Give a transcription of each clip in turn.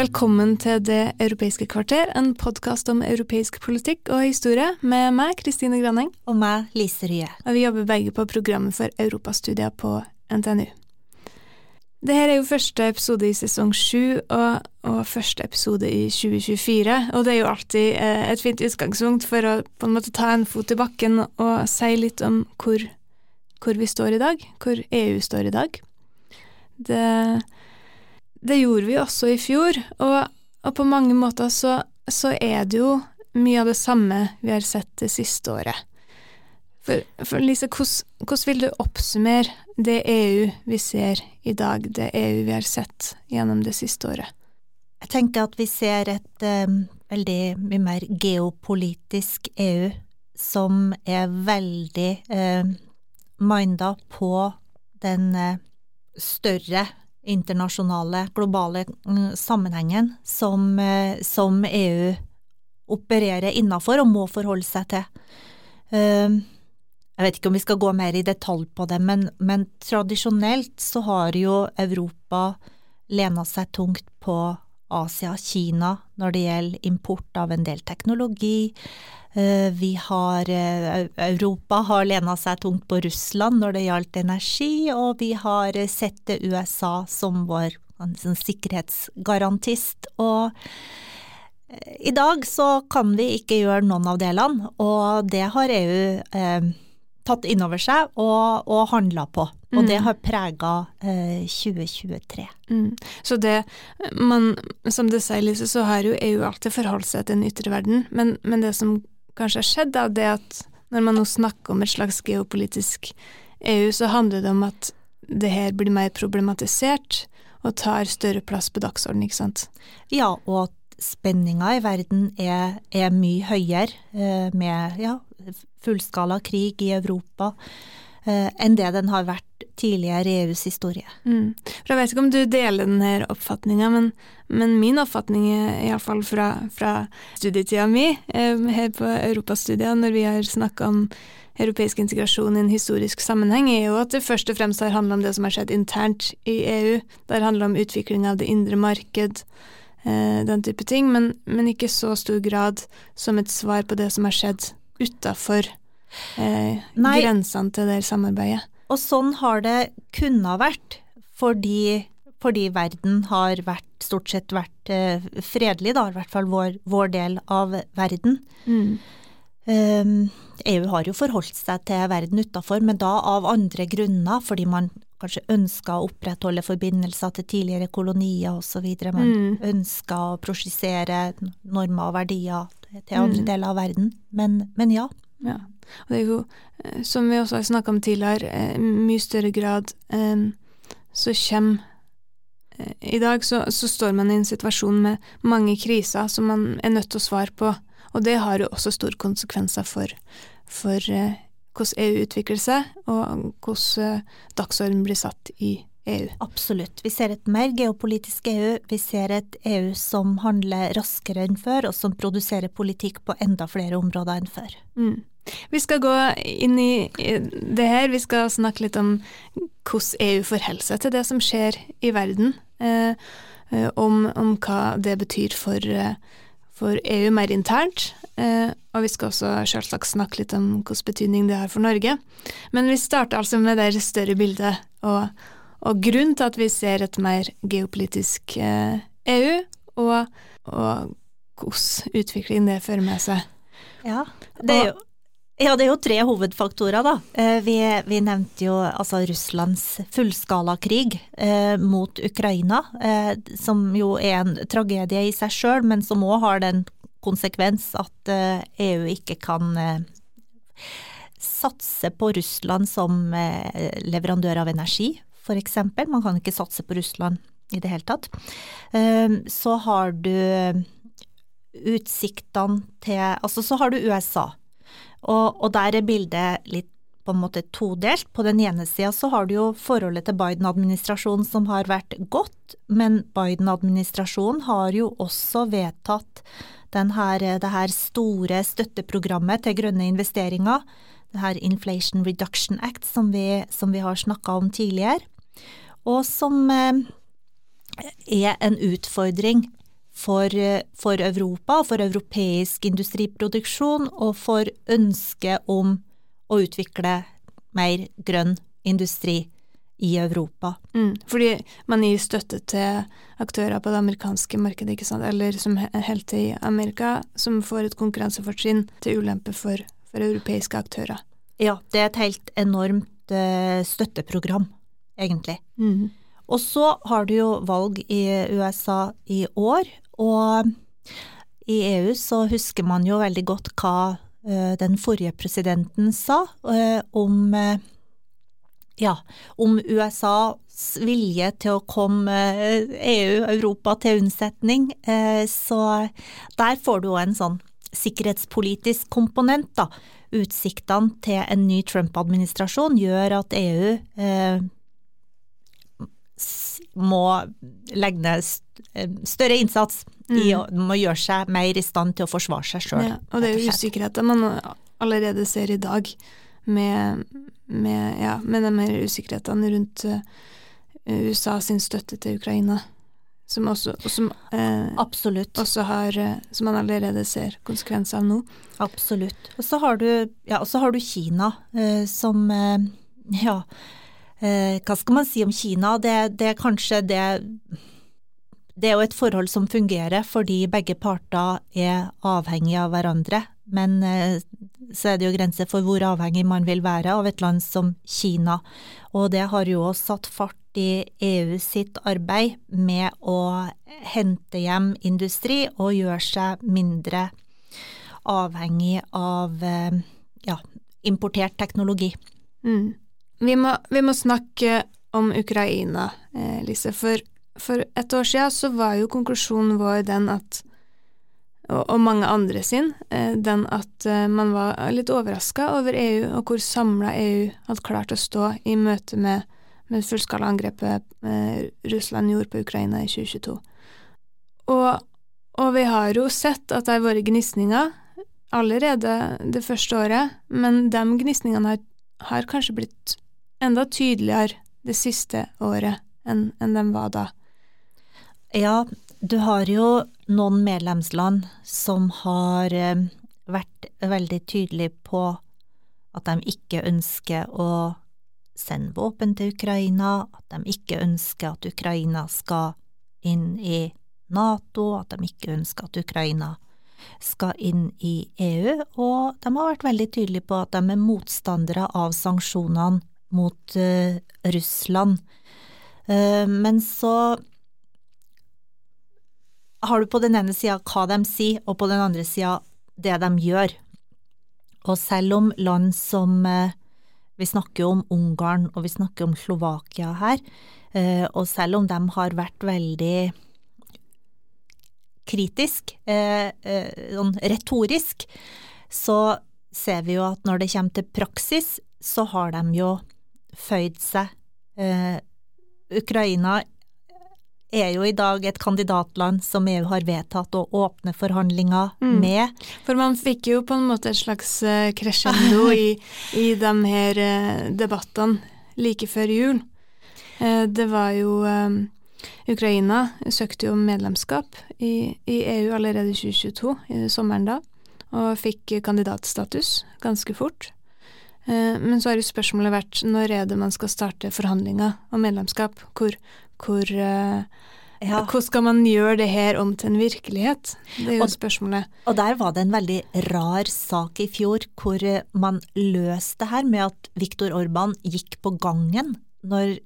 Velkommen til Det europeiske kvarter, en podkast om europeisk politikk og historie, med meg, Kristine Graneng. Og meg, Lise Rye. Og vi jobber begge på programmet for europastudier på NTNU. Dette er jo første episode i sesong sju, og, og, første episode i 2024. Og det er jo alltid eh, et fint utgangspunkt for å på en måte ta en fot i bakken og si litt om hvor, hvor vi står i dag, hvor EU står i dag. Det det gjorde vi også i fjor, og, og på mange måter så, så, er det jo mye av det samme vi har sett det siste året. For, for Lise, hvordan vil du oppsummere det EU vi ser i dag, det EU vi har sett gjennom det siste året? Jeg tenker at vi ser et um, veldig mye mer geopolitisk EU som er veldig uh, minda på den uh, større internasjonale, globale mm, sammenhengen som, eh, som EU opererer innafor og må forholde seg til. Ehm, jeg vet ikke om vi skal gå mer i detalj på det, men, men tradisjonelt så har jo Europa lena seg tungt på Asia, Kina, når det gjelder import av en del teknologi, vi har eh, Europa har lena seg tungt på Russland når det gjaldt energi, og vi har sett USA som vår som sikkerhetsgarantist. Og eh, i dag så kan vi ikke gjøre noen av delene, og det har EU eh, tatt inn over seg og, og handla på. Og det mm. har prega eh, 2023. Mm. Så det man, Som du sier, Lise, så har jo EU alltid forholdt seg til den ytre verden, men, men det som kanskje har skjedd, da, det at når man nå snakker om et slags geopolitisk EU, så handler det om at det her blir mer problematisert og tar større plass på dagsordenen, ikke sant? Ja, og at spenninga i verden er, er mye høyere, eh, med ja, fullskala krig i Europa, enn det den har vært tidligere i EUs historie. Mm. For Jeg vet ikke om du deler denne oppfatninga, men, men, min oppfatning er iallfall fra, fra studietida mi eh, her på Europastudiet, når vi har snakka om europeisk integrasjon i en historisk sammenheng, er jo at det først og fremst har handla om det som har skjedd internt i EU. Det har handla om utvikling av det indre marked, eh, den type ting, men, men ikke så stor grad som et svar på det som har skjedd utafor eh, grensene til det samarbeidet. Og sånn har det kunnet vært, fordi, fordi verden har vært, stort sett vært eh, fredelig, da, i hvert fall vår, vår del av verden. Mm. Um, EU har jo forholdt seg til verden utafor, men da av andre grunner, fordi man kanskje ønska å opprettholde forbindelser til tidligere kolonier osv. Man mm. ønska å prosjisere normer og verdier til andre mm. deler av verden. Men, men ja. ja. Og det er jo, eh, som vi også har snakka om tidligere, eh, mye større grad eh, så kommer I dag så, så, står man i en situasjon med mange kriser som man er nødt til å svare på, og det har jo også store konsekvenser for, for hvordan EU utvikler seg, og hvordan dagsorden blir satt i EU. Absolutt. Vi ser et mer geopolitisk EU. Vi ser et EU som handler raskere enn før, og som produserer politikk på enda flere områder enn før. Mm. Vi skal gå inn i det her. Vi skal snakke litt om hvordan EU forholder seg til det som skjer i verden. Eh, eh, om, om, hva det betyr for, eh, for EU mer internt. Eh, og vi skal også selvsagt snakke litt om hvilken betydning det har for Norge. Men vi starter altså med det større bildet, og, og grunnen til at vi ser et mer geopolitisk EU, eh, e og, og hvordan utvikling det fører med seg. Ja, det er jo ja, det er jo tre hovedfaktorer, da. Eh, vi, vi nevnte jo altså Russlands fullskalakrig eh, mot Ukraina, eh, som jo er en tragedie i seg sjøl, men som òg har den konsekvens at eh, EU ikke kan eh, satse på Russland som leverandør av energi, eksempel. Man kan ikke satse på Russland i det hele tatt. Eh, så har du utsiktene til Altså, så har du USA. Og, og der er bildet litt på en måte todelt. På den ene sida så har du jo forholdet til Biden-administrasjonen som har vært godt, men Biden-administrasjonen har jo også vedtatt her, det her store støtteprogrammet til grønne investeringer, her Inflation Reduction Act som vi, som vi har snakka om tidligere, og som eh, er en utfordring for, for Europa, for europeisk industriproduksjon og for ønsket om å utvikle mer grønn industri i Europa. Mm, fordi man gir støtte til aktører på det amerikanske markedet, eller som helt til Amerika, som får et konkurransefortrinn til ulempe for, for, europeiske aktører. Ja, det er et helt enormt uh, støtteprogram, egentlig. Mm. Og så har du jo valg i USA i år, og i EU så husker man jo veldig godt hva uh, den forrige presidenten sa uh, om ja, om USAs vilje til å komme EU, Europa, til unnsetning. Så der får du òg en sånn sikkerhetspolitisk komponent, da. Utsiktene til en ny Trump-administrasjon gjør at EU eh, må legge ned større innsats mm. i å må gjøre seg mer i stand til å forsvare seg sjøl. Ja, og det er jo usikkerheter man allerede ser i dag med, med, ja, med de mer usikkerhetene rundt uh, USA sin støtte til Ukraina. Som også, som, eh, Absolutt. Også har, eh, som man allerede ser konsekvenser av nå. Absolutt. Og så har du, ja, har du Kina, eh, som eh, Ja, eh, hva skal man si om Kina? Det, det er kanskje det Det er jo et forhold som fungerer fordi begge parter er avhengige av hverandre. Men eh, så er det jo grenser for hvor avhengig man vil være av et land som Kina. Og det har jo også satt fart i EU sitt arbeid med å hente hjem industri og gjøre seg mindre avhengig av eh, ja, importert teknologi. Mm. Vi, må, vi, må, snakke om Ukraina, eh, Lise. For, for et år siden så var jo konklusjonen vår den at og, mange andre sin, eh, den at man var litt overraska over EU, og hvor samla EU hadde klart å stå i møte med, med fullskala angrepet eh, Russland gjorde på Ukraina i 2022. Og, og vi har jo sett at det har vært gnisninger allerede det første året, men de gnisningene har, har, kanskje blitt enda tydeligere det siste året enn, enn de var da. Ja, du har jo noen medlemsland som har eh, vært veldig tydelige på at de ikke ønsker å sende våpen til Ukraina, at de ikke ønsker at Ukraina skal inn i Nato, at de ikke ønsker at Ukraina skal inn i EU, og de har vært veldig tydelige på at de er motstandere av sanksjonene mot uh, Russland. Uh, men så har du på den ene sida hva de sier, og på den andre sida det de gjør. Og selv om land som eh, Vi snakker jo om Ungarn og vi snakker om Slovakia her, eh, og selv om de har vært veldig kritisk, eh, sånn retorisk, så ser vi jo at når det kommer til praksis, så har de jo føyd seg. Ukraina er jo i dag et kandidatland som EU har vedtatt å åpne forhandlinger mm. med. For man fikk jo på en måte et slags eh, crescendo i, i de her eh, debattene like før jul. Eh, det var jo Ukraina søkte jo om medlemskap i, i EU allerede i 2022, i sommeren da, og fikk kandidatstatus ganske fort. Men så har jo spørsmålet vært når er det man skal starte forhandlinger om medlemskap? Hvor, hvor uh, ja. Hvordan skal man gjøre det her om til en virkelighet? Det er jo og, spørsmålet. Og der var det en veldig rar sak i fjor, hvor eh, man løste det her med at Viktor Orban gikk på gangen når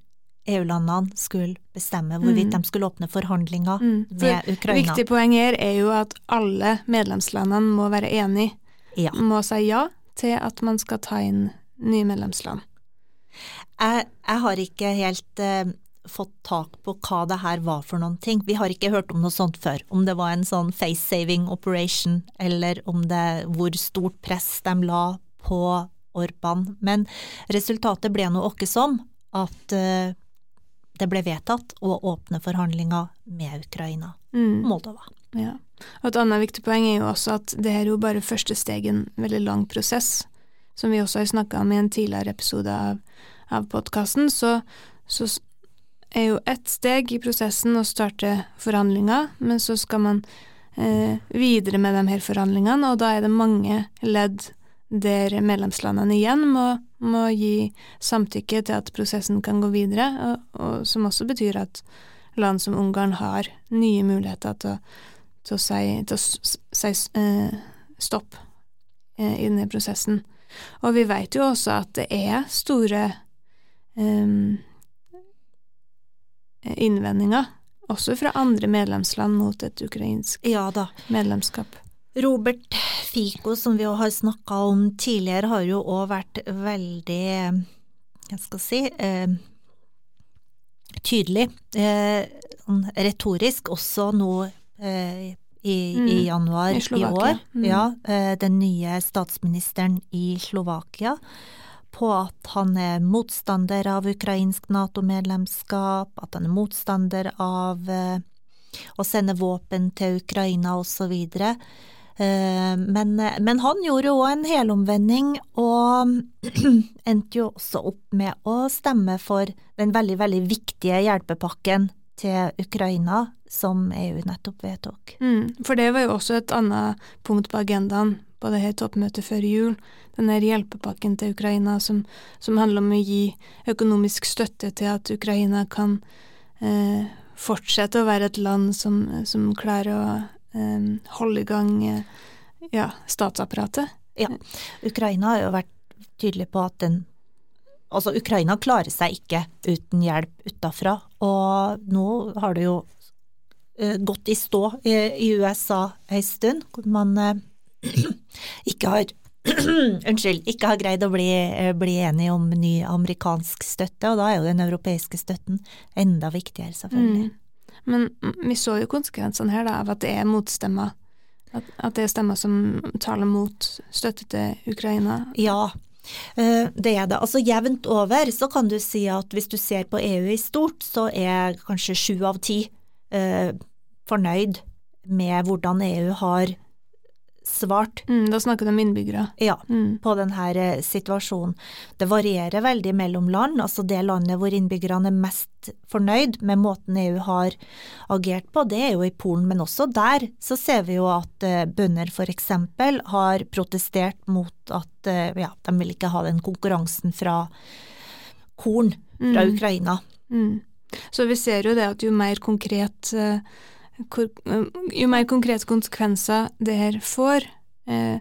EU-landene skulle bestemme hvorvidt mm. de skulle åpne forhandlinger mm. med Ukraina. Viktig poeng her er jo at alle medlemslandene må være enige. Ja. Må si ja til at man skal ta inn nye medlemsland? Jeg, jeg har ikke helt eh, fått tak på hva det her var for noen ting. Vi har ikke hørt om noe sånt før. Om det var en sånn face-saving operation, eller om det hvor stort press de la på Orban. Men resultatet ble nå åkke som at eh, det ble vedtatt å åpne forhandlinger med Ukraina Mm. Moldova. Ja. Og et annet viktig poeng er jo også at det er jo bare første steg i en veldig lang prosess. Som vi også har snakka om i en tidligere episode av, av podkasten, så, så er jo ett steg i prosessen å starte forhandlinger, men så skal man eh, videre med de her forhandlingene, og da er det mange ledd der medlemslandene igjen må, må gi samtykke til at prosessen kan gå videre, og, og som også betyr at land som Ungarn har nye muligheter til, til å si, til å si eh, stopp eh, i denne prosessen. Og vi vet jo også at det er store em, innvendinger, også fra andre medlemsland mot et ukrainsk Ja medlemskap. Robert Fico, som vi har snakka om tidligere, har jo òg vært veldig Jeg skal si eh, tydelig, eh, sånn retorisk, også nå eh, i, Mm, i januar i i, år. Mm. Ja, eh, den nye statsministeren i Slovakia på at han er motstander av ukrainsk Nato-medlemskap, at han er motstander av eh, å sende våpen til Ukraina osv. Eh, Men, men han gjorde òg en helomvending, og endte jo også opp med å stemme for den veldig, veldig viktige hjelpepakken til Ukraina, som EU nettopp vedtok. Mm, for det var jo også et annet punkt på agendaen på det her toppmøtet før jul. Den her hjelpepakken til Ukraina som, som handler om å gi økonomisk støtte til at Ukraina kan eh, fortsette å være et land som, som klarer å eh, holde i gang eh, ja, statsapparatet. Ja, Ukraina har jo vært tydelig på at den Altså, Ukraina klarer seg ikke uten hjelp utafra, og nå har det jo eh, gått i stå i, i USA ei stund, hvor man eh, ikke har Unnskyld, ikke har greid å bli, eh, bli enig om ny amerikansk støtte, og da er jo den europeiske støtten enda viktigere, selvfølgelig. Mm. Men vi så jo konsekvensene her da, av at det er motstemmer. At, at det er stemmer som taler mot støtte til Ukraina. Ja, det er det. Altså jevnt over så kan du si at hvis du ser på EU i stort, så er kanskje sju av ti eh, fornøyd med hvordan EU har svart Mm, da snakker du om innbyggere. ja, Mm. på denne situasjonen. Det varierer veldig mellom land, altså det landet hvor innbyggerne er mest fornøyd med måten EU har agert på, det er jo i Polen, men også der så ser vi jo at eh, bønder eksempel har protestert mot at eh, ja, de vil ikke ha den konkurransen fra korn fra Mm. Ukraina. Mm. Så vi ser jo det at jo mer konkret eh, eh, jo mer konkrete konsekvenser det her får eh,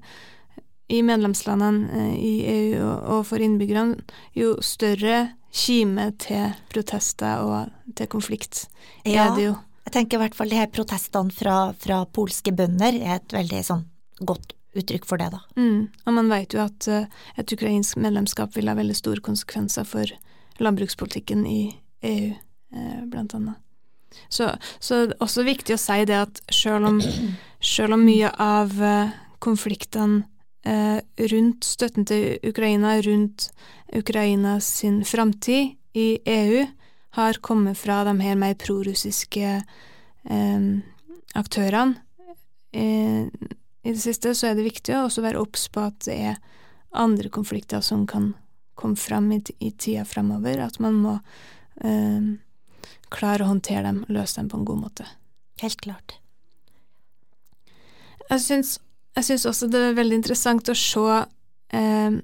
i medlemslandene eh, i EU og, og for innbyggerne, jo større kime til protester og til konflikt Ja. er det jo. Jeg tenker i hvert fall de her protestene fra, fra polske bønder er et veldig sånn godt uttrykk for det, da. Mm. Og man vet jo at eh, et ukrainsk medlemskap vil ha veldig store konsekvenser for landbrukspolitikken i EU, eh, blant annet. Så, så det er også viktig å si det at selv om, selv om mye av eh, konfliktene eh, rundt støtten til Ukraina, rundt Ukraina sin framtid i EU, har kommet fra de her mer prorussiske eh, aktørene eh, i det siste, så er det viktig å også være obs på at det er andre konflikter som kan komme fram i, i tida fremover, at man må eh, klare å håndtere dem, løse dem på en god måte. Helt klart. Jeg syns, jeg syns også det er veldig interessant å se eh,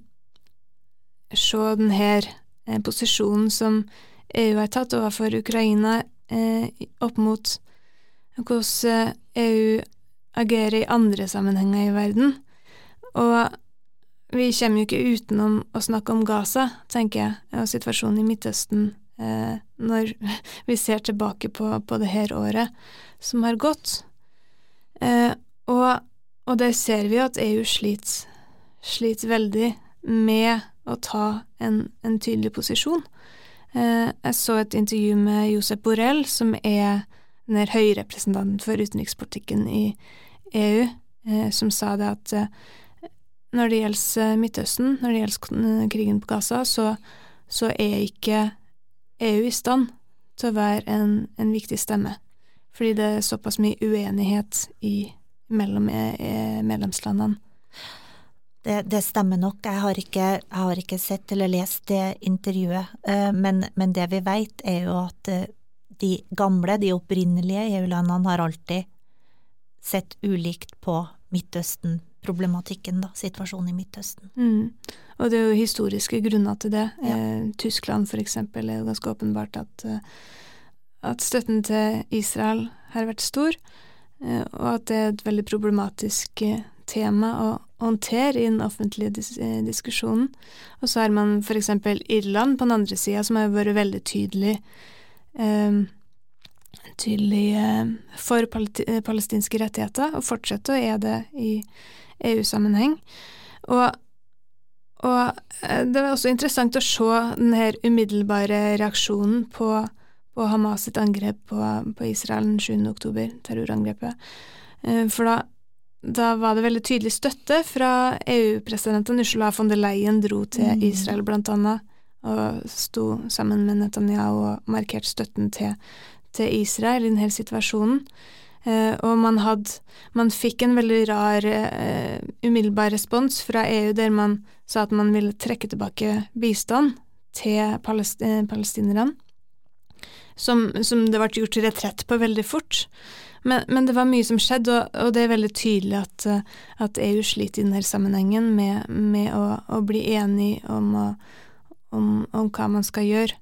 se den her eh, posisjonen som EU har tatt overfor Ukraina eh, opp mot hvordan eh, EU agerer i andre sammenhenger i verden. Og vi kommer jo ikke utenom å snakke om Gaza, tenker jeg, og situasjonen i Midtøsten, når vi ser tilbake på, på det her året som har gått. Eh, og, og der ser vi at EU sliter, sliter veldig med å ta en, en tydelig posisjon. Eh, jeg så et intervju med Josep Borrell, som er den høyrepresentanten for utenrikspolitikken i EU, eh, som sa det at eh, når det gjelder Midtøsten, når det gjelder krigen på Gaza, så, så er ikke EU i stand til å være en, en, viktig stemme. Fordi det er såpass mye uenighet i, mellom medlemslandene. Det, det, stemmer nok. Jeg har, ikke, jeg har, ikke, sett eller lest det intervjuet. Eh, men, men det vi vet, er jo at eh, de gamle, de opprinnelige EU-landene har alltid sett ulikt på Midtøsten-problematikken, da, situasjonen i Midtøsten. Mm. Og det er jo historiske grunner til det. Ja. Eh, Tyskland eksempel er jo ganske åpenbart at, eh, at støtten til Israel har vært stor, eh, og at det er et veldig problematisk tema å håndtere i den offentlige dis eh, diskusjonen. Og så har man for eksempel Irland på den andre sida, som har vært veldig tydelig eh, tydelig eh, for eh, palestinske rettigheter, og fortsetter å er det i EU-sammenheng. Og, og, eh, det var også interessant å se den her umiddelbare reaksjonen på, på Hamas sitt angrep på, på Israel den 7. oktober, terrorangrepet. For da da var det veldig tydelig støtte fra EU-presidenten Ursula von der Leyen dro til mm. Israel, blant annet, og sto sammen med Netanyahu og markerte støtten til, til Israel i denne situasjonen. Eh, og man had, Man fikk en veldig rar eh, umiddelbar respons fra EU der man sa at man ville trekke tilbake bistand til palest eh, palestinerne, som, som det ble gjort retrett på veldig fort. Men, men, det var mye som skjedde, og, og det er veldig tydelig at, at, EU sliter i denne sammenhengen med, med å, å, bli enig om, om, om, hva man skal gjøre.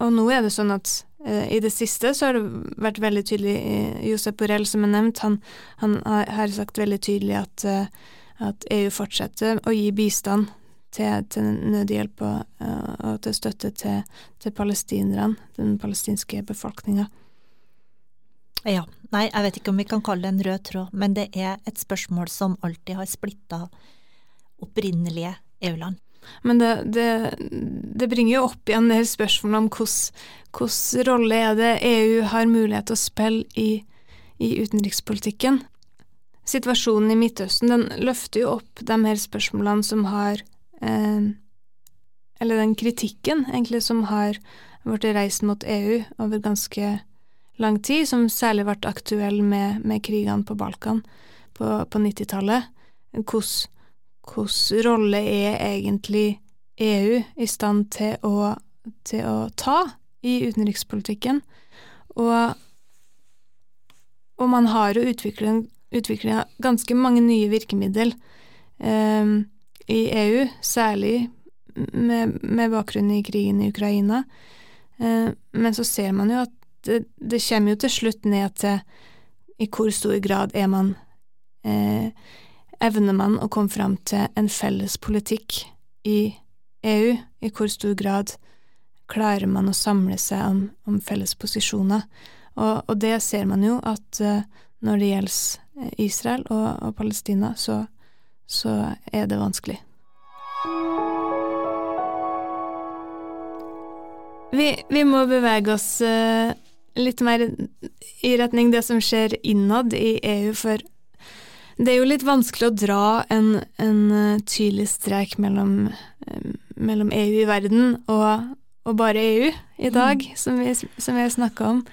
Og nå er det sånn at i det siste så har det vært veldig tydelig uh, Josep Borrell, som er nevnt, han, han har sagt veldig tydelig at, uh, at EU fortsetter å gi bistand til, til nødhjelp og, og, til støtte til, til palestinerne, den palestinske befolkninga. Ja. Nei, jeg vet ikke om vi kan kalle det en rød tråd, men det er et spørsmål som alltid har splitta opprinnelige EU-land. Men det, det, det, bringer jo opp igjen det spørsmålet om hvilken rolle er det EU har mulighet til å spille i, i utenrikspolitikken. Situasjonen i Midtøsten den løfter jo opp de her spørsmålene som har eh, Eller den kritikken, egentlig, som har blitt reist mot EU over ganske lang tid, som særlig ble aktuell med, med krigene på Balkan på, på 90-tallet. Hvilken rolle er egentlig EU i stand til å, til å ta i utenrikspolitikken? Og, og man har jo utvikla ganske mange nye virkemiddel eh, i EU, særlig med, med, bakgrunn i krigen i Ukraina. Eh, men så ser man jo at det, det kommer jo til slutt ned til i hvor stor grad er man eh, Evner man å komme fram til en felles politikk i EU? I hvor stor grad klarer man å samle seg om, om felles posisjoner? Og, og, det ser man jo at uh, når det gjelder Israel og, og Palestina, så, så er det vanskelig. Vi, vi må bevege oss uh, litt mer i retning det som skjer innad i EU, for det er jo litt vanskelig å dra en, en eh, tydelig strek mellom, eh, mellom, EU i verden og, og bare EU i dag, mm. som vi, som vi har snakka om.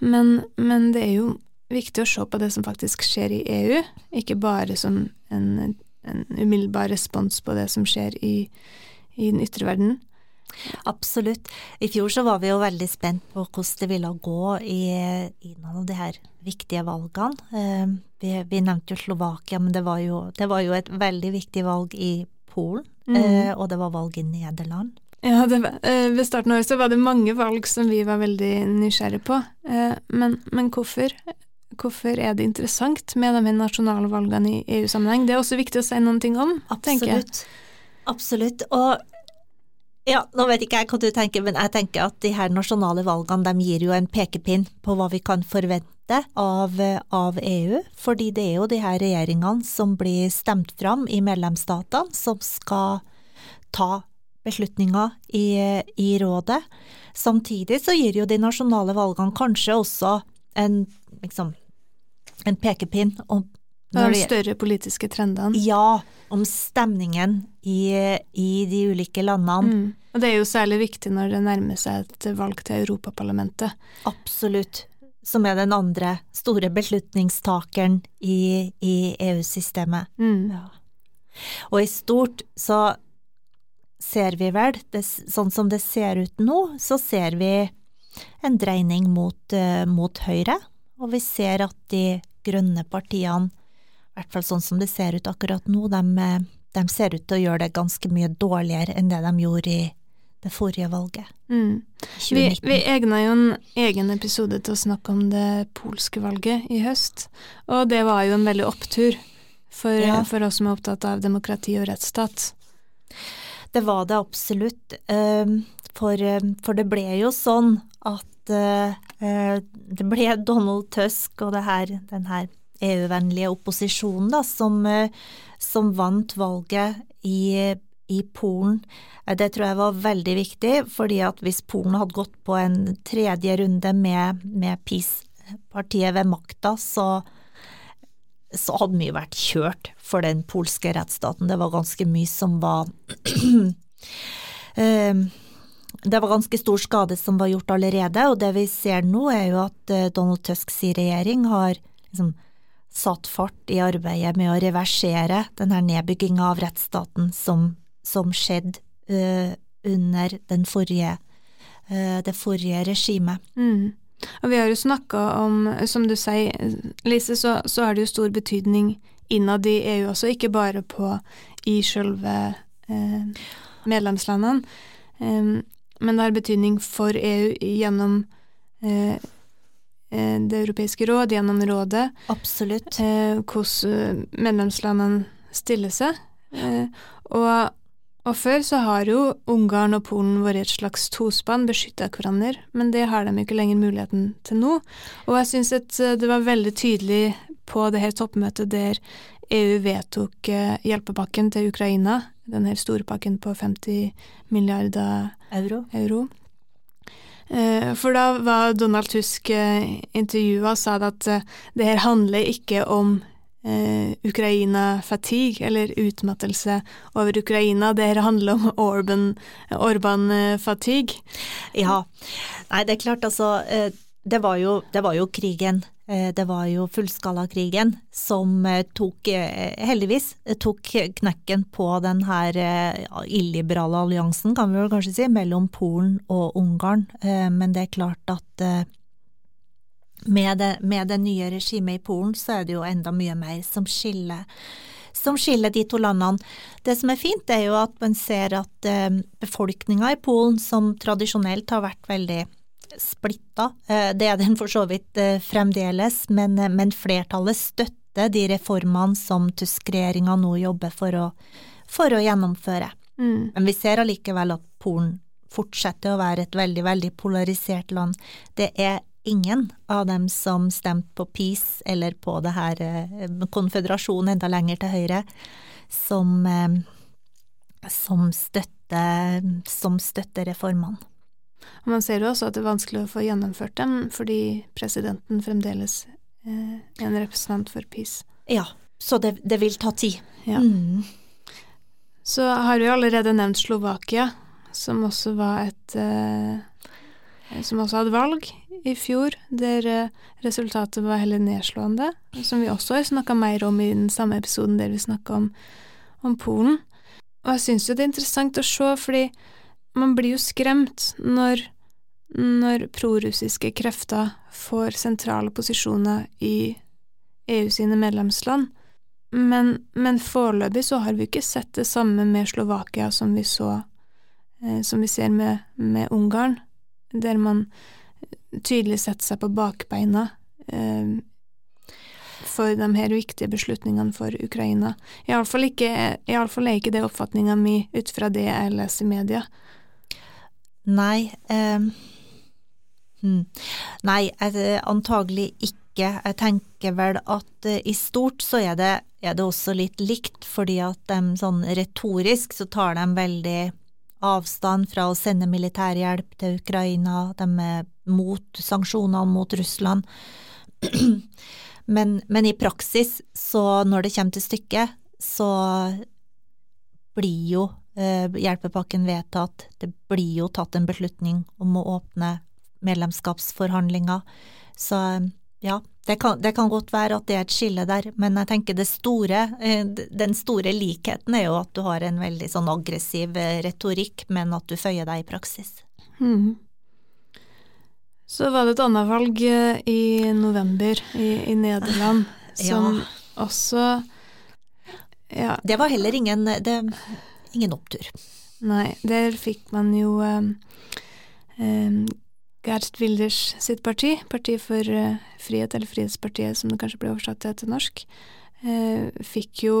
Men, men, det er jo viktig å se på det som faktisk skjer i EU, ikke bare som en, en umiddelbar respons på det som skjer i, i den ytre verden. Absolutt. I fjor så var vi jo veldig spent på hvordan det ville gå i, i noen av de her viktige valgene. Eh, vi, vi, nevnte jo Slovakia, men det var jo, det var jo, et veldig viktig valg i Polen, mm. Eh, og det var valg i Nederland. Ja, det, eh, ved starten av året så var det mange valg som vi var veldig nysgjerrige på. Men, men hvorfor? Hvorfor er det interessant med de nasjonale valgene i EU-sammenheng? Det er også viktig å si noen ting om, Absolutt. Absolutt. Og Ja, nå vet ikke jeg hva du tenker, men jeg tenker at de her nasjonale valgene de gir jo en pekepinn på hva vi kan forvente av, av EU, fordi det er jo de her regjeringene som blir stemt fram i medlemsstatene, som skal ta beslutninger i, i rådet. Samtidig så gir jo de nasjonale valgene kanskje også en, liksom, en pekepinn om de større politiske trendene. Ja, om stemningen i, i de ulike landene. Mm. Og det er jo særlig viktig når det nærmer seg et valg til Europaparlamentet. Absolutt. Som er den andre store beslutningstakeren i, i EU-systemet. Mm. Ja. Og i stort så ser vi vel, det, sånn som det ser ut nå, så ser vi en dreining mot, uh, mot høyre. Og vi ser at de grønne partiene i hvert fall sånn som det ser ut akkurat nå, de, eh, de, ser ut til å gjøre det ganske mye dårligere enn det de gjorde i det forrige valget. Mm. Vi, vi egna jo en egen episode til å snakke om det polske valget i høst, og det var jo en veldig opptur for, ja. for oss som er opptatt av demokrati og rettsstat. Det var det absolutt, ehm, for, ehm, for det ble jo sånn at eh, eh, det ble Donald Tusk og det her, den her EU-vennlige opposisjonen da, som, eh, som, vant valget i, i Polen. Eh, det tror jeg var veldig viktig, fordi at hvis Polen hadde gått på en tredje runde med, med PiS-partiet ved makta, så, så hadde mye vært kjørt for den polske rettsstaten. Det var ganske mye som var eh, det var ganske stor skade som var gjort allerede, og det vi ser nå er jo at Donald Tusks regjering har liksom satt fart i arbeidet med å reversere denne nedbygginga av rettsstaten som, som skjedde uh, under forrige, uh, det forrige regimet. Mm. Og vi har jo snakka om, som du sier, Lise, så, så har det jo stor betydning innad i EU også, ikke bare på i sjølve uh, medlemslandene. Um, men det har betydning for EU gjennom eh, Eh, det europeiske råd, gjennom rådet. Absolutt. Eh, hvordan medlemslandene stiller seg. Eh, og, og, før så har jo Ungarn og Polen vært et slags tospann, beskytta hverandre, men det har de ikke lenger muligheten til nå. Og jeg syns det var veldig tydelig på det her toppmøtet der EU vedtok hjelpepakken til Ukraina, den her store pakken på 50 milliarder euro. euro. Eh, for da var Donald Tusk eh, intervjua og sa at eh, det her handler ikke om Ukraina-fatigue, eller utmattelse over Ukraina. Det her handler om Orban-fatigue. ja. Nei, det er klart, altså. Det var jo, det var jo krigen Eh, det var jo fullskalakrigen som eh, tok, eh, heldigvis, tok knekken på den her illiberale alliansen, kan vi vel kanskje si, mellom Polen og Ungarn. Men det er klart at med det, med det nye regimet i Polen, så er det jo enda mye mer som skiller som skiller de to landene. Det som er fint, er jo at man ser at befolkninga i Polen, som tradisjonelt har vært veldig splitta. Eh, det er den for så vidt eh, fremdeles, men, eh, men flertallet støtter de reformene som Tusk-regjeringa nå jobber for å, for å gjennomføre. Mm. Men vi ser allikevel at Polen fortsetter å være et veldig, veldig polarisert land. Det er ingen av dem som stemte på Peace eller på det her konføderasjonen enda lenger til høyre, som, som, støtter, som støtter reformene. Og man ser jo også at det er vanskelig å få gjennomført dem, fordi presidenten fremdeles eh, er en representant for PiS. Ja, så det, det vil ta tid. Ja. Mm. Så har vi allerede nevnt Slovakia, som også var et eh, Som også hadde valg i fjor, der eh, resultatet var heller nedslående, som vi også har snakka mer om i den samme episoden der vi snakka om, om Polen. Og jeg syns jo det er interessant å se, fordi man blir jo skremt når, når prorussiske krefter får sentrale posisjoner i EU sine medlemsland. Men, men foreløpig så har vi ikke sett det samme med Slovakia som vi så eh, som vi ser med, med, Ungarn, der man tydelig setter seg på bakbeina eh, for de her viktige beslutningene for Ukraina. Iallfall er ikke det oppfatninga mi ut fra det jeg leser i media. Nei eh, hmm. Nei, eh, antagelig ikke. Jeg tenker vel at eh, i stort så er det, er det også litt likt, fordi at de sånn retorisk så tar de veldig avstand fra å sende militærhjelp til Ukraina, de er mot sanksjonene mot Russland. Men, men, i praksis, så når det kommer til stykket, så blir jo hjelpepakken vedtatt. Det blir jo tatt en beslutning om å åpne medlemskapsforhandlinger. Så ja, det kan, det kan, godt være at det er et skille der, men jeg tenker det store, eh, den store likheten er jo at du har en veldig sånn aggressiv eh, retorikk, men at du føyer deg i praksis. Mm. Så var det et annet valg eh, i november i, i Nederland, som ja. også ja. Det var heller ingen, det, ingen opptur. Nei, der fikk man jo um, um, Gerd Wilders sitt parti, Parti for uh, frihet, eller Frihetspartiet som det kanskje ble oversatt til til norsk, uh, fikk jo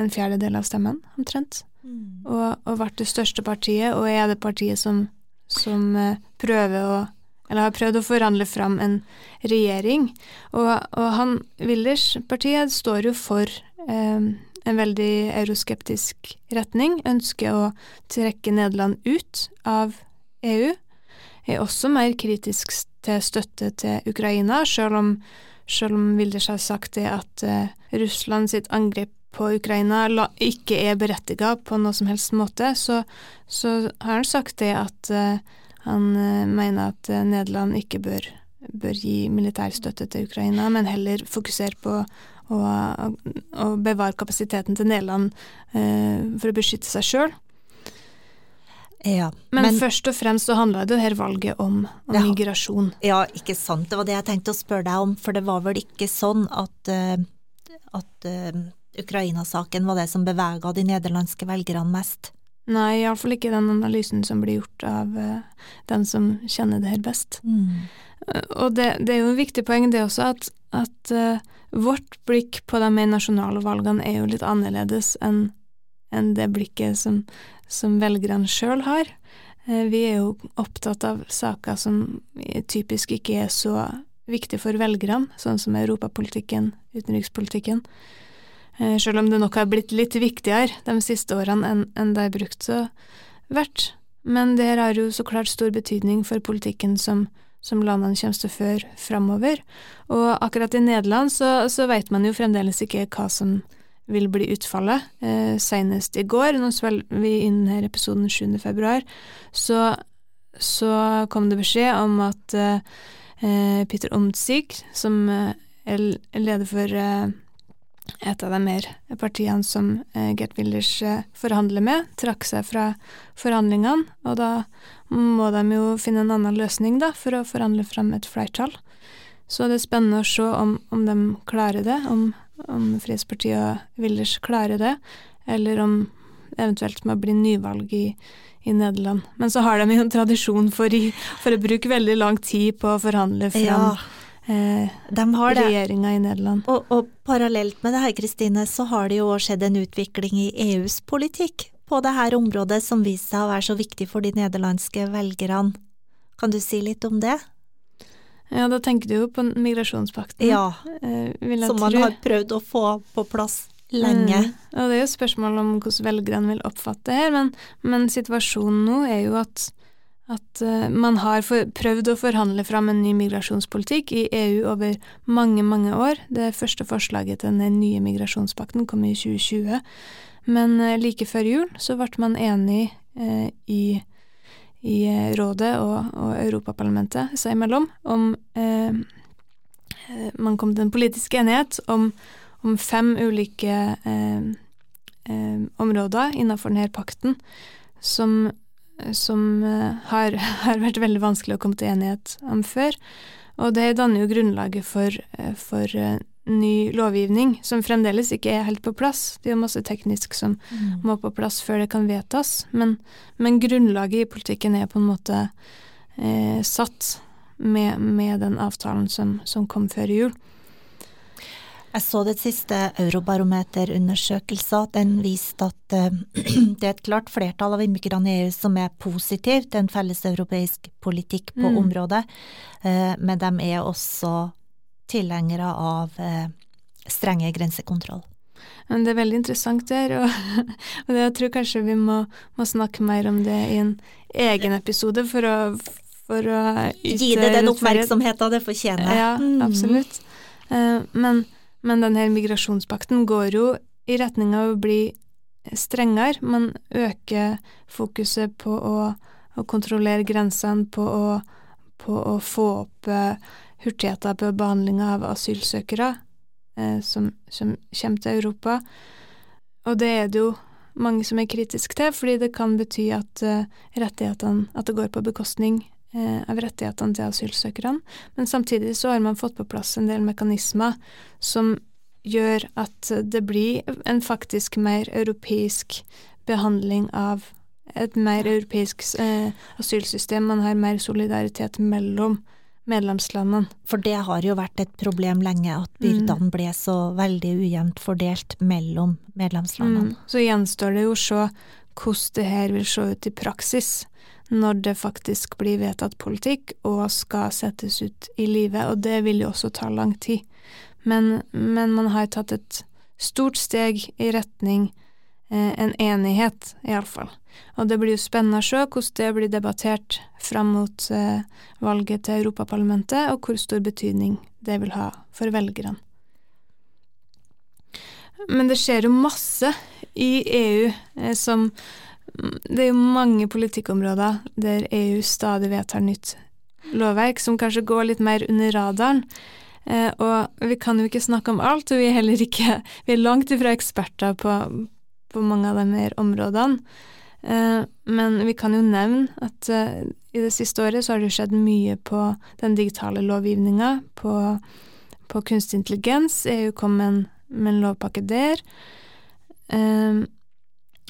en fjerdedel av stemmen, omtrent. Mm. Og, og ble det største partiet, og er det partiet som, som uh, prøver å eller har prøvd å forhandle fram en regjering. Og, og han, Wilders partiet står jo for eh, en veldig euroskeptisk retning, ønsker å trekke Nederland ut av EU er også mer kritisk til støtte til Ukraina, selv om, selv om Wilders har sagt det at uh, Russland sitt angrep på Ukraina la, ikke er berettiga på noe som helst måte, så, så har han sagt det at uh, han uh, mener at Nederland ikke bør, bør gi militærstøtte til Ukraina, men heller fokusere på å, og bevare kapasiteten til Nederland for å beskytte seg sjøl. Ja, men, men, først og fremst så handla det her valget om, om ja, migrasjon. Ja, ikke sant. Det var det jeg tenkte å spørre deg om, for det var vel ikke sånn at, uh, at uh, Ukraina-saken var det som bevega de nederlandske velgerne mest? Nei, iallfall ikke den analysen som blir gjort av uh, den som kjenner det her best. Mm. og det, det, er jo et viktig poeng det også, at, at vårt blikk på de mer nasjonale valgene er jo litt annerledes enn en det blikket som, som velgerne sjøl har. Eh, vi er jo opptatt av saker som typisk ikke er så viktige for velgerne, sånn som europapolitikken, utenrikspolitikken. Eh, sjøl om det nok har blitt litt viktigere de siste årene enn, en det har brukt så vært. Men det her har jo så klart stor betydning for politikken som, som landene kommer til å føre framover. Og akkurat i Nederland så, så veit man jo fremdeles ikke hva som vil bli utfallet. Eh, senest i går, nå spiller vi inn her episoden 7. februar, så, så kom det beskjed om at eh, Peter Omtzig, som eh, er leder for eh, et av de mer partiene som eh, Gert Wilders eh, forhandler med, trakk seg fra forhandlingene, og da må de jo finne en annen løsning da, for å forhandle fram et flertall. Så det er spennende å se om, om de klarer det, om om Frihetspartiet og Wilders klarer det, eller om eventuelt må bli nyvalg i, i Nederland. Men så har de jo en tradisjon for, i, for, å bruke veldig lang tid på å forhandle fram ja, eh, regjeringa i Nederland. Og, og, parallelt med det her, Kristine, så har det jo skjedd en utvikling i EUs politikk på det her området som viser seg å være så viktig for de nederlandske velgerne. Kan du si litt om det? Ja, da tenker du jo på migrasjonspakten. Ja, eh, som man har prøvd å få på plass lenge. Mm. Og det er jo spørsmål om hvordan velgerne vil oppfatte det her, men, men, situasjonen nå er jo at, at uh, man har for, prøvd å forhandle fram en ny migrasjonspolitikk i EU over mange, mange år. Det første forslaget til den nye migrasjonspakten kom i 2020, men uh, like før jul så ble man enig uh, i i eh, Rådet og, og Europaparlamentet seg imellom om eh, eh, Man kom til en politisk enighet om, om fem ulike eh, eh, områder innenfor denne pakten som, som eh, har, har, vært veldig vanskelig å komme til enighet om før. Og det danner jo grunnlaget for, for ny lovgivning, som fremdeles ikke er helt på plass. Det er jo masse teknisk som mm. må på plass før det kan vedtas, men, men grunnlaget i politikken er på en måte eh, satt med, med, den avtalen som, som, kom før jul. Jeg så det siste Eurobarometer-undersøkelsen. Den viste at eh, det er et klart flertall av innbyggerne i EU som er positive til en felles europeisk politikk på Mm. området, eh, men de er også tilhengere av eh, strenge grensekontroll. Men det er veldig interessant der, og, og jeg tror kanskje vi må, må snakke mer om det i en egen episode for å, for å Gi det den oppmerksomheten det fortjener. Ja, Mm. absolutt. Eh, men, men denne migrasjonspakten går jo i retning av å bli strengere. Man øker fokuset på å, å kontrollere grensene, på å, på å få opp eh, hurtigheter på behandlinga av asylsøkere eh, som, som kommer til Europa. Og det er det jo mange som er kritiske til, fordi det kan bety at eh, rettighetene At det går på bekostning av rettighetene til asylsøkerne. Men samtidig så har man fått på plass en del mekanismer som gjør at det blir en faktisk mer europeisk behandling av et mer europeisk eh, asylsystem. Man har mer solidaritet mellom medlemslandene. For det har jo vært et problem lenge, at Mm. ble så veldig ujevnt fordelt mellom medlemslandene. Mm. Så gjenstår det jo å se hvordan det her vil se ut i praksis når det faktisk blir vedtatt politikk og skal settes ut i livet, og det vil jo også ta lang tid. Men, men man har tatt et stort steg i retning eh, en enighet, iallfall. Og det blir jo spennende å se hvordan det blir debattert fram mot eh, valget til Europaparlamentet, og hvor stor betydning det vil ha for velgerne. Men det skjer jo masse i EU eh, som Det er jo mange politikkområder der EU stadig vedtar nytt lovverk, som kanskje går litt mer under radaren. Eh, og vi kan jo ikke snakke om alt, og vi er heller ikke Vi er langt ifra eksperter på, på mange av de her områdene. Eh, men vi kan jo nevne at eh, i det siste året så har det skjedd mye på den digitale lovgivninga, på, på kunstig intelligens. EU kom med en, med en lovpakke der. Eh,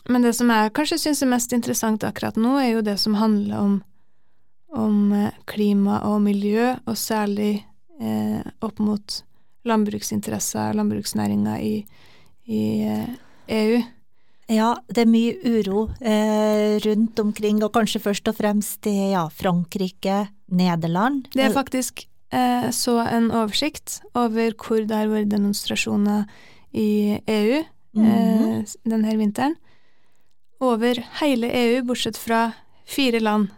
men det som jeg kanskje syns er mest interessant akkurat nå, er jo det som handler om, om eh, klima og miljø, og særlig eh, opp mot landbruksinteresser, landbruksnæringa i, i eh, EU. Ja, det er mye uro eh, rundt omkring, og kanskje først og fremst i ja, Frankrike, Nederland. Det er faktisk eh, så en oversikt over hvor det har vært demonstrasjoner i EU eh, denne vinteren. Over hele EU, bortsett fra fire land.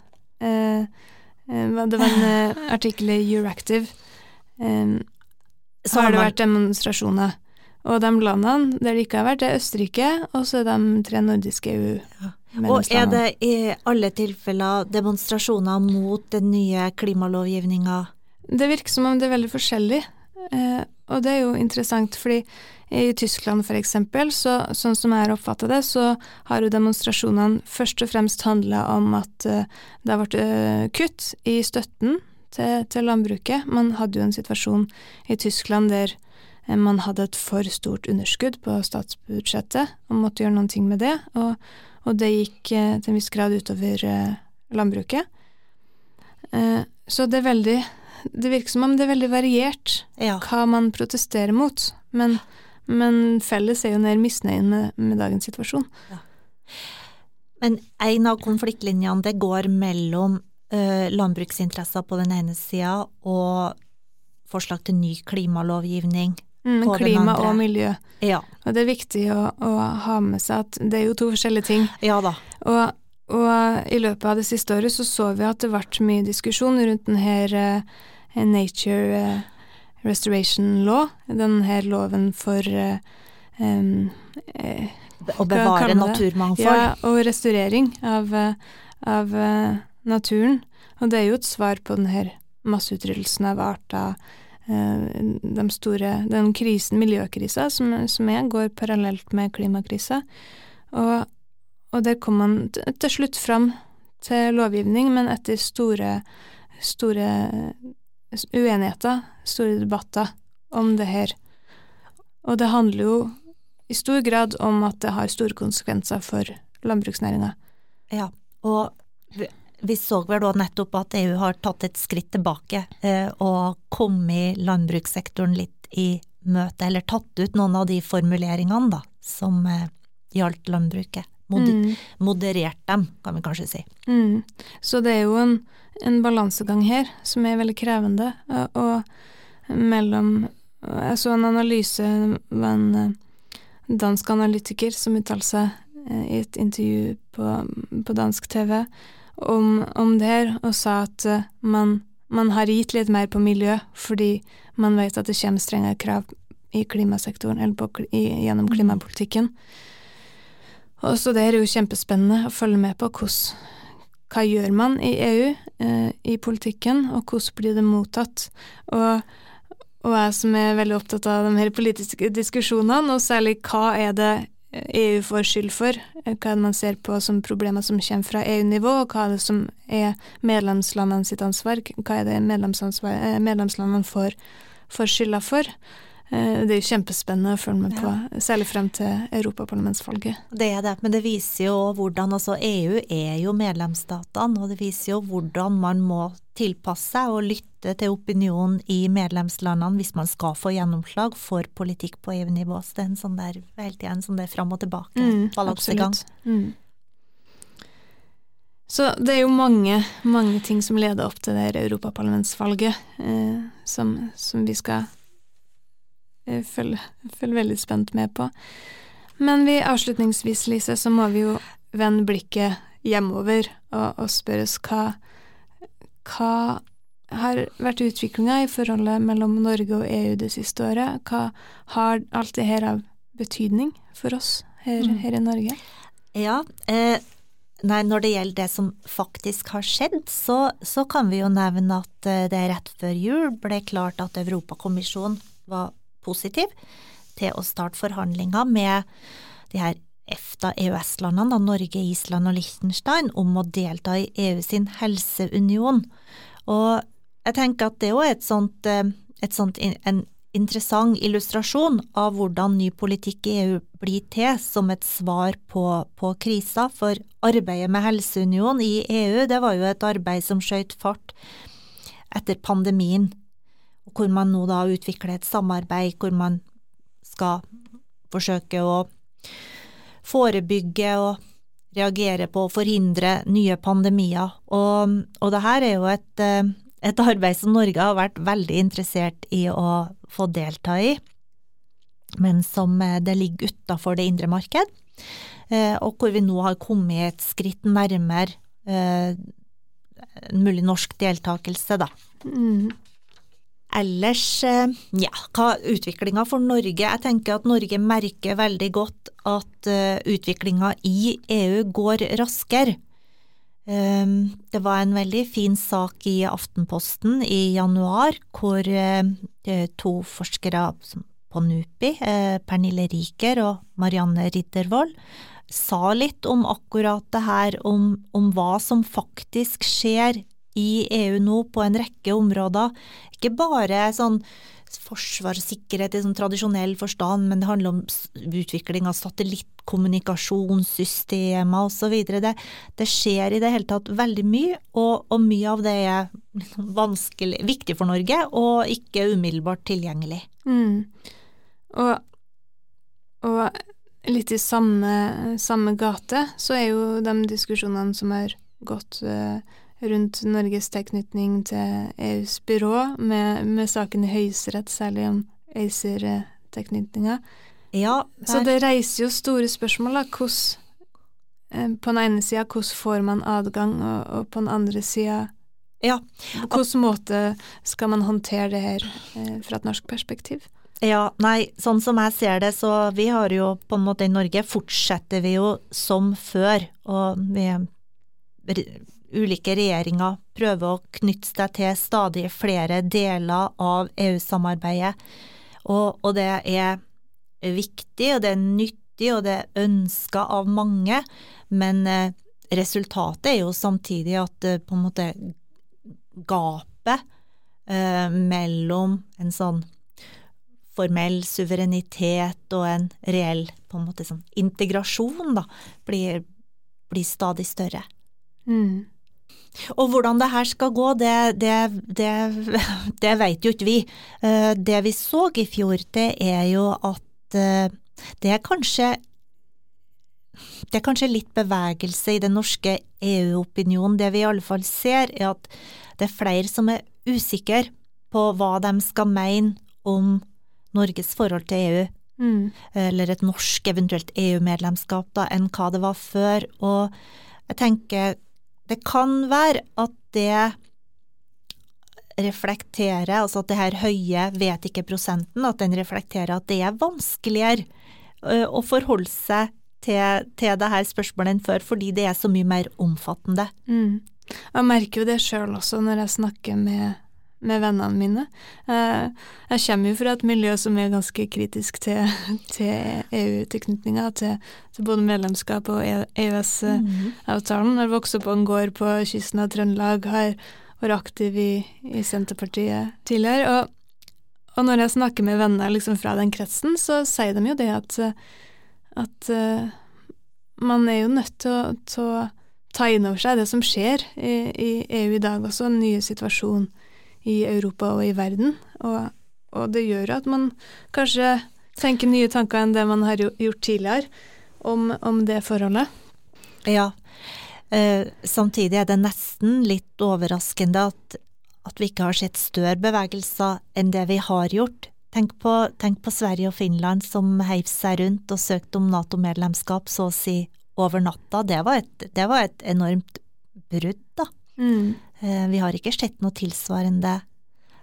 Eh, eh, det var en eh, artikkel i Euractiv. Eh, Så har det vært demonstrasjoner. Og de landene der det ikke har vært, det er Østerrike, og så er de tre nordiske EU. Og er det i alle tilfeller demonstrasjoner mot den nye klimalovgivninga? Det virker som om det er veldig forskjellig, eh, og det er jo interessant, fordi i Tyskland eksempel, så, sånn som jeg har oppfattet det, så har jo demonstrasjonene først og fremst handla om at uh, det har vært uh, kutt i støtten til, til landbruket. Man hadde jo en situasjon i Tyskland der eh, man hadde et for stort underskudd på statsbudsjettet og måtte gjøre noen ting med det, og, og det gikk til en viss grad utover landbruket. Så det er veldig Det virker som om det er veldig variert Ja. hva man protesterer mot, men, men felles er jo nær misnøyen med, med dagens situasjon. Men en av konfliktlinjene det går mellom uh, landbruksinteresser på den ene sida og forslag til ny klimalovgivning. Mm, På den klima og miljø. Ja. Og det er viktig å, å ha med seg at det er jo to forskjellige ting. Ja da. Og, og i løpet av det siste året så så vi at det ble mye diskusjon rundt den her eh, Nature eh, Restoration Law, den her loven for um, eh, Å bevare naturmangfold. Ja, og restaurering av, eh, av eh, naturen. Og det er jo et svar på den her masseutryddelsen av arter, eh, de store, den krisen, miljøkrisa som, som er, går parallelt med klimakrisa. Og, og der kom man til slutt fram til lovgivning, men etter store, store uenigheter, store debatter om det her. Og det handler jo i stor grad om at det har store konsekvenser for landbruksnæringa. Ja, og vi- så vel da nettopp at EU har tatt et skritt tilbake eh, og kommet landbrukssektoren litt i møte, eller tatt ut noen av de formuleringene da, som eh, gjaldt landbruket. Mod Mm. Moderert dem, kan vi kanskje si. Mm. Så det er jo en, en balansegang her som er veldig krevende, og, og mellom Jeg så en analyse av en eh, dansk analytiker som uttalte seg eh, i et intervju på, på dansk TV om, om det her, og sa at eh, man, man har gitt litt mer på miljø fordi man vet at det kommer strengere krav i klimasektoren, eller på, i, gjennom klimapolitikken. Og så det er jo kjempespennende å følge med på hvordan hva gjør man i EU, eh, i politikken, og hvordan blir det mottatt? Og, og jeg som er veldig opptatt av de her politiske diskusjonene, og særlig hva er det EU får skyld for, hva er det man ser på som problemer som kommer fra EU-nivå, og hva er det som er medlemslandene sitt ansvar, hva er det eh, medlemslandene får, får skylda for? Eh, Det er jo kjempespennende å følge med på, særlig frem til europaparlamentsvalget. Det er det, men det viser jo hvordan altså EU er jo medlemsstatene, og det viser jo hvordan man må tilpasse seg og lytte til opinionen i medlemslandene hvis man skal få gjennomslag for politikk på EU-nivå. Så det er en sånn der, hele igjen, en sånn der fram og tilbake, Mm, balansegang. Mm. Så det er jo mange, mange ting som leder opp til det europaparlamentsvalget, eh, som, som vi skal eh, følge, følge veldig spent med på. Men vi avslutningsvis, Lise, så må vi jo vende blikket hjemover og, og spørre oss hva, hva har vært utviklinga i forholdet mellom Norge og EU det siste året? Hva har alt det her av betydning for oss her, Mm. her i Norge? Ja, eh, nei, når det gjelder det som faktisk har skjedd, så, så kan vi jo nevne at eh, det rett før jul ble klart at Europakommisjonen var positiv til å starte forhandlinger med de her EFTA-EØS-landene, Norge, Island og Liechtenstein, om å delta i EU sin helseunion. Og jeg tenker at det er et sånt, eh, et sånt en interessant illustrasjon av hvordan ny politikk i EU blir til som et svar på, på krisa, for arbeidet med helseunion i EU, det var jo et arbeid som skjøt fart etter pandemien, hvor man nå da utvikler et samarbeid hvor man skal forsøke å forebygge og reagere på og forhindre nye pandemier. Og, og det her er jo et, eh, et arbeid som Norge har vært veldig interessert i å få delta i, men som eh, det ligger utafor det indre marked, eh, og hvor vi nå har kommet et skritt nærmere mulig norsk deltakelse, da. Mm. Ellers, eh, ja, hva utviklinga for Norge? Jeg tenker at Norge merker veldig godt at uh, utviklinga i EU går raskere. Um, det var en veldig fin sak i Aftenposten i januar, hvor eh, to forskere på NUPI, eh, Pernille Riker og Marianne Riddervold, sa litt om akkurat det her, om, om hva som faktisk skjer i EU nå på en rekke områder. Ikke bare sånn forsvar i sånn tradisjonell forstand, men det handler om utvikling av satellittkommunikasjonssystemer osv. Det, det skjer i det hele tatt veldig mye, og, og mye av det er liksom viktig for Norge og ikke umiddelbart tilgjengelig. Mm. Og, og litt i samme, samme gate så er jo de diskusjonene som har gått eh, rundt Norges tilknytning til EUs byrå, med, med saken i Høyesterett, særlig om ACER-tilknytninga. Ja, Så det reiser jo store spørsmål, da. Hvordan eh, På den ene sida, hvordan får man adgang, og, og på den andre sida ja, På hvilken måte skal man håndtere det her eh, fra et norsk perspektiv? Ja, nei, sånn som jeg ser det, så vi har jo på en måte i Norge fortsetter vi jo som før, og vi ulike regjeringer prøver å knytte seg til stadig flere deler av EU-samarbeidet, og, og det er viktig, og det er nyttig, og det er ønska av mange, men eh, resultatet er jo samtidig at eh, på en måte gapet eh, mellom en sånn formell suverenitet og en reell på en måte sånn integrasjon da, blir, blir stadig større. Mm. Og hvordan det her skal gå, det, det, det, det vet jo ikke vi. Eh, det vi så i fjor, det er jo at eh, det er kanskje det er kanskje litt bevegelse i den norske EU-opinionen. Det vi i alle fall ser, er at det er flere som er usikre på hva de skal mene om Norges forhold til EU, mm. eller et norsk eventuelt EU-medlemskap, enn hva det var før. Og jeg tenker det kan være at det reflekterer, altså at det her høye vet ikke prosenten, at den reflekterer at det er vanskeligere å forholde seg til, til det her spørsmålet enn før, fordi det er så mye mer omfattende. Mm. Jeg merker jo det sjøl også når jeg snakker med, med vennene mine. Jeg kommer jo fra et miljø som er ganske kritisk til, til EU-tilknytninga, til, til, både medlemskap og EØS-avtalen. Har Jeg vokste opp på en gård på kysten av Trøndelag, har vært aktiv i, i Senterpartiet tidligere. Og, og, når jeg snakker med venner liksom fra den kretsen, så sier de jo det at at uh, man er jo nødt til å, ta inn over seg det som skjer i, i, EU i dag også, en ny situasjon i Europa og i verden. Og, og, det gjør at man kanskje tenker nye tanker enn det man har gjort tidligere om, om det forholdet. Ja. Eh, samtidig er det nesten litt overraskende at, at vi ikke har sett større bevegelser enn det vi har gjort Tenk på, tenk på, Sverige og Finland som heiv seg rundt og søkte om Nato-medlemskap så å si over natta. Det var et, det var et enormt brudd, da. Mm. Eh, vi har ikke sett noe tilsvarende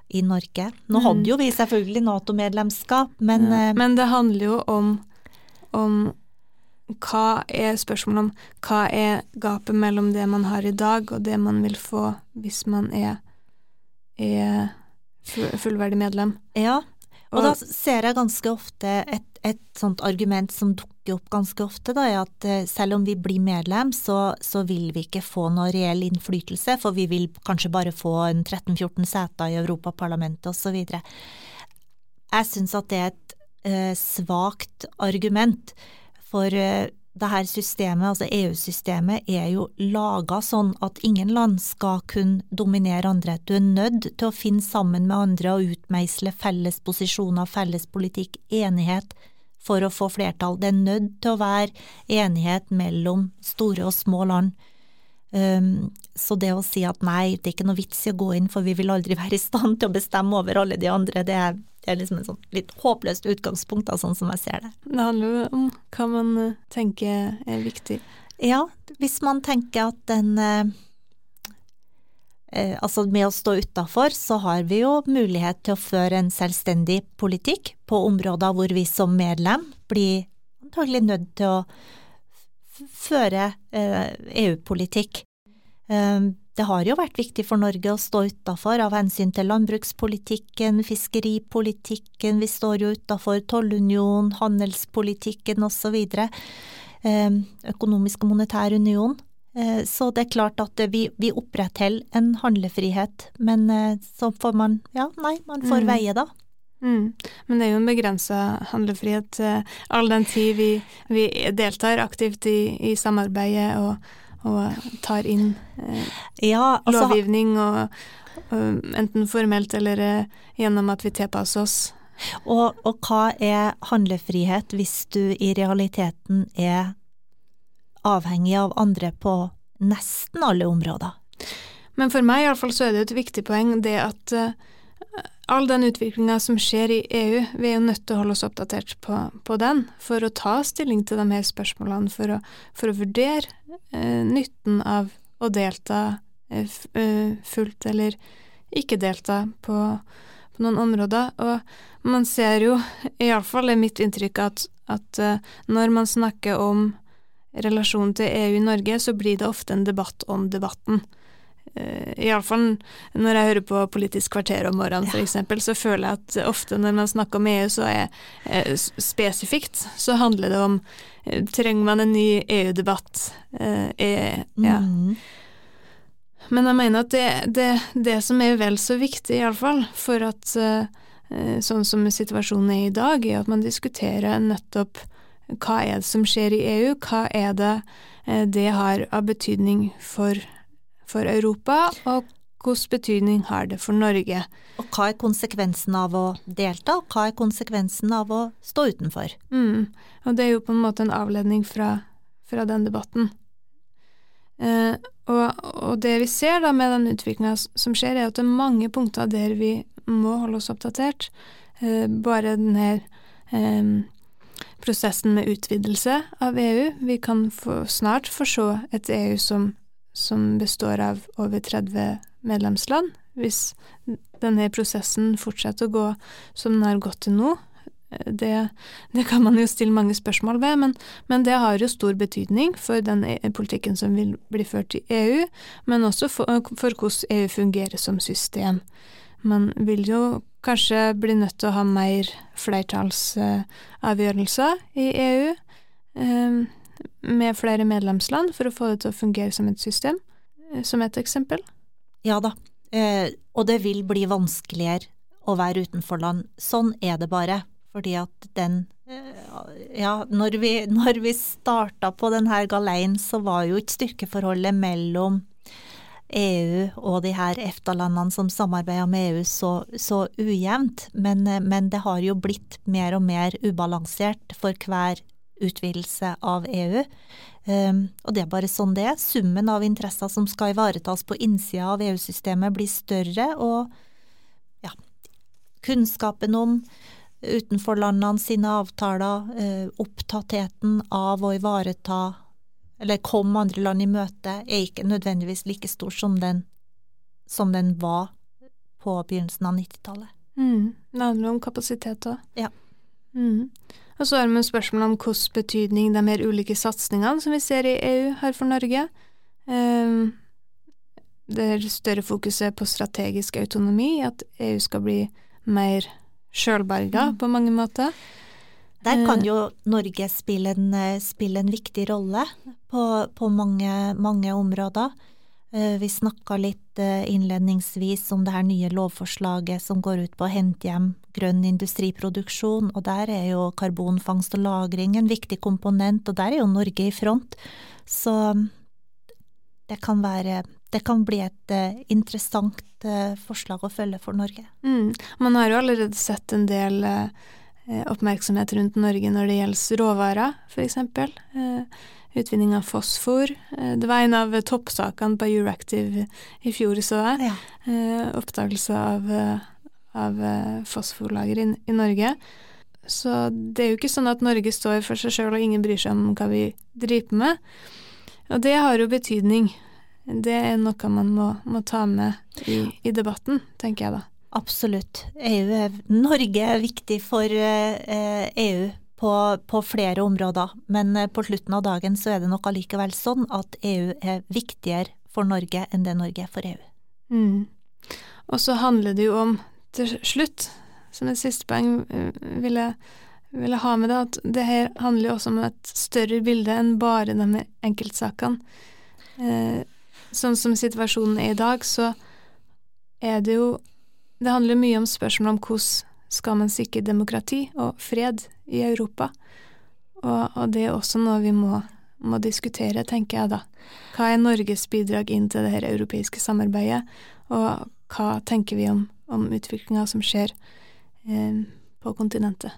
i Norge. Nå mm. hadde jo vi selvfølgelig Nato-medlemskap, men ja. Eh, men det handler jo om, om hva er spørsmålet om hva er gapet mellom det man har i dag, og det man vil få hvis man er, er fullverdig medlem? Ja, og da ser jeg ganske ofte et, et sånt argument som dukker opp ganske ofte, da, er at eh, selv om vi blir medlem, så, så, vil vi ikke få noe reell innflytelse, for vi vil kanskje bare få en 13-14 seter i Europaparlamentet osv. Jeg syns at det er et eh, svakt argument, for eh, det her systemet, altså EU-systemet, er jo laga sånn at ingen land skal kunne dominere andre. Du er nødt til å finne sammen med andre og utmeisle felles posisjoner, felles politikk, enighet, for å få flertall. Det er nødt til å være enighet mellom store og små land. Um, så det å si at nei, det er ikke noe vits i å gå inn, for vi vil aldri være i stand til å bestemme over alle de andre, det er, det er liksom et sånn litt håpløst utgangspunkt, da, sånn som jeg ser det. Det handler jo om hva man eh, tenker er viktig. Ja, hvis man tenker at den eh, eh, Altså med å stå utafor, så har vi jo mulighet til å føre en selvstendig politikk på områder hvor vi som medlem blir antagelig nødt til å føre eh, EU-politikk. Eh, det har jo vært viktig for Norge å stå utafor av hensyn til landbrukspolitikken, fiskeripolitikken, vi står jo utafor tollunion, handelspolitikken osv. Eh, økonomisk og monetær union. Så det er klart at vi, vi opprettholder en handlefrihet, men så får man, ja, nei, man får mm. veie da. Mm. Men det er jo en begrensa handlefrihet all den tid vi, vi deltar aktivt i, i samarbeidet og, og, tar inn eh, ja, altså, lovgivning, og, og, enten formelt eller eh, gjennom at vi tilpasser oss. Og, og hva er handlefrihet hvis du i realiteten er avhengig av andre på nesten alle områder? Men for meg i alle fall så er det et viktig poeng det at uh, all den utviklinga som skjer i EU, vi er jo nødt til å holde oss oppdatert på, på den for å ta stilling til de her spørsmålene, for å, for å vurdere uh, nytten av å delta eh fullt eller ikke delta på, på, noen områder. Og man ser jo, iallfall er mitt inntrykk, at, at uh, når man snakker om relasjonen til EU i Norge, så blir det ofte en debatt om debatten. Eh, Iallfall når jeg hører på Politisk kvarter om morgenen f.eks., så føler jeg at ofte når man snakker om EU, så er eh, spesifikt så handler det om eh, trenger man en ny EU-debatt? Eh, ja. Mm. Men jeg mener at det, det, det som er vel så viktig, iallfall, for at sånn som situasjonen er i dag, er at man diskuterer nettopp hva er det som skjer i EU, hva er det det har av betydning for for Europa, og hvilken betydning har det for Norge? Og hva er konsekvensen av å delta, og hva er konsekvensen av å stå utenfor? Mm. Og det er jo på en måte en avledning fra, fra den debatten. Eh, og, og, det vi ser da med den utviklinga som skjer, er at det er mange punkter der vi må holde oss oppdatert. Eh, bare den her eh, prosessen med utvidelse av EU. Vi kan få, snart få se et EU som, som består av over 30 medlemsland, hvis denne prosessen fortsetter å gå som den har gått til nå. Det, det, kan man jo stille mange spørsmål ved, men, men, det har jo stor betydning for den e, politikken som vil bli ført i EU, men også for, for hvordan EU fungerer som system. Man vil jo kanskje blir nødt til å ha mer flertallsavgjørelser i EU, eh, med flere medlemsland, for å få det til å fungere som et system, eh, som et eksempel. Ja da, eh, og det vil bli vanskeligere å være utenfor land. Sånn er det bare, fordi at den ja, når vi, når vi starta på denne galeien, så var jo ikke styrkeforholdet mellom EU og de her EFTA-landene som samarbeider med EU så, så ujevnt, men, men, det har jo blitt mer og mer ubalansert for hver utvidelse av EU. Um, og det er bare sånn det er. Summen av interesser som skal ivaretas på innsida av EU-systemet blir større, og ja, kunnskapen om utenforlandene sine avtaler, uh, opptattheten av å ivareta eller kom andre land i møte, er ikke nødvendigvis like stor som den, som den var på begynnelsen av 90-tallet. Mm. Det handler om kapasitet òg. Ja. Mm. Og så har vi spørsmål om hvilken betydning de her ulike satsingene som vi ser i EU, har for Norge. Um, det større fokuset på strategisk autonomi, at EU skal bli mer sjølberga mm. på mange måter. Der kan jo Norge spille en, eh, spille en viktig rolle på, på mange, mange, områder. Eh, vi snakka litt eh, innledningsvis om det her nye lovforslaget som går ut på å hente hjem grønn industriproduksjon, og der er jo karbonfangst og -lagring en viktig komponent, og der er jo Norge i front. Så det kan være det kan bli et uh, interessant uh, forslag å følge for Norge. Mm. Man har jo allerede sett en del uh, oppmerksomhet rundt Norge når det gjelder råvarer, f.eks. Eh, utvinning av fosfor. Eh, det var en av toppsakene på Euractiv i fjor, så jeg. Ja. Eh, oppdagelse av, av fosforlager i, i, Norge. Så det er jo ikke sånn at Norge står for seg sjøl og ingen bryr seg om hva vi driver med. Og det har jo betydning. Det er noe man må, må ta med i, i debatten, tenker jeg da. Absolutt. EU er, Norge er viktig for EU eh, e på, på, flere områder, men eh, på slutten av dagen så er det nok allikevel sånn at EU er viktigere for Norge enn det Norge er for EU. Mm. Og så handler det jo om, til slutt, som et siste poeng eh, vil jeg, vil jeg ha med det, at det her handler jo også om et større bilde enn bare de enkeltsakene. Eh, sånn som situasjonen er i dag, så er det jo det handler mye om spørsmål om hvordan skal man sikre demokrati og fred i Europa, og, og det er også noe vi må, må, diskutere, tenker jeg da. Hva er Norges bidrag inn til det her europeiske samarbeidet, og hva tenker vi om, om utviklinga som skjer eh, på kontinentet?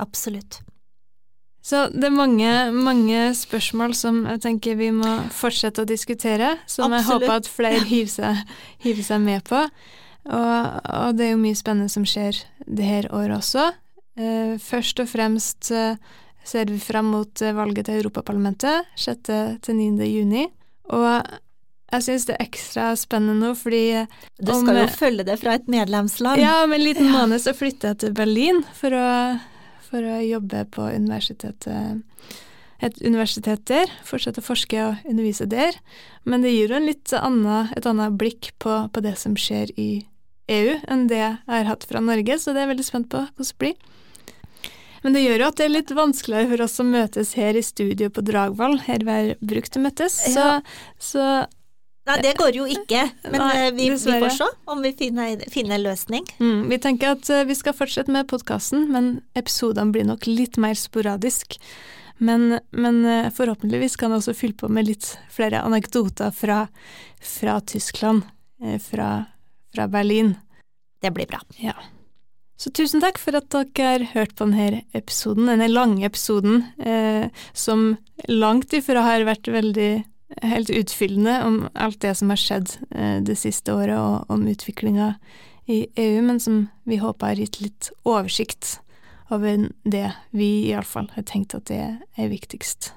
Absolutt. Så det er mange, mange, spørsmål som jeg tenker vi må fortsette å diskutere, som Absolutt. jeg håper at flere hiver seg, hiver seg med på. Og, og, det er jo mye spennende som skjer det her året også. Eh, først og fremst eh, ser vi fram mot eh, valget til Europaparlamentet 6. til 9. juni. Og jeg syns det er ekstra spennende nå, fordi Du skal om, jo følge det fra et medlemsland. Ja, om en liten måned så flytter jeg til Berlin for å, for å jobbe på universitetet et universitet der, fortsette å forske og undervise der. Men det gir jo litt annet, et annet blikk på, på det som skjer i EU enn det jeg har hatt fra Norge, så det er jeg veldig spent på hvordan det blir. Men det gjør jo at det er litt vanskeligere for oss å møtes her i studio på Dragvoll, her vi har brukt å møtes, så, så Nei, det går jo ikke, men Nei, eh, vi, vi, får se om vi finner, finner en løsning. Mm, vi tenker at eh, vi skal fortsette med podkasten, men episodene blir nok litt mer sporadisk. Men, men eh, forhåpentligvis kan jeg også fylle på med litt flere anekdoter fra, fra Tyskland, fra, fra Berlin. Det blir bra. Ja. Så tusen takk for at dere har hørt på denne episoden, denne lange episoden, eh, som langt ifra har vært veldig helt utfyllende om alt det som har skjedd eh, det siste året, og om utviklinga i EU, men som vi håper har gitt litt oversikt over det vi iallfall har tenkt at det er viktigst.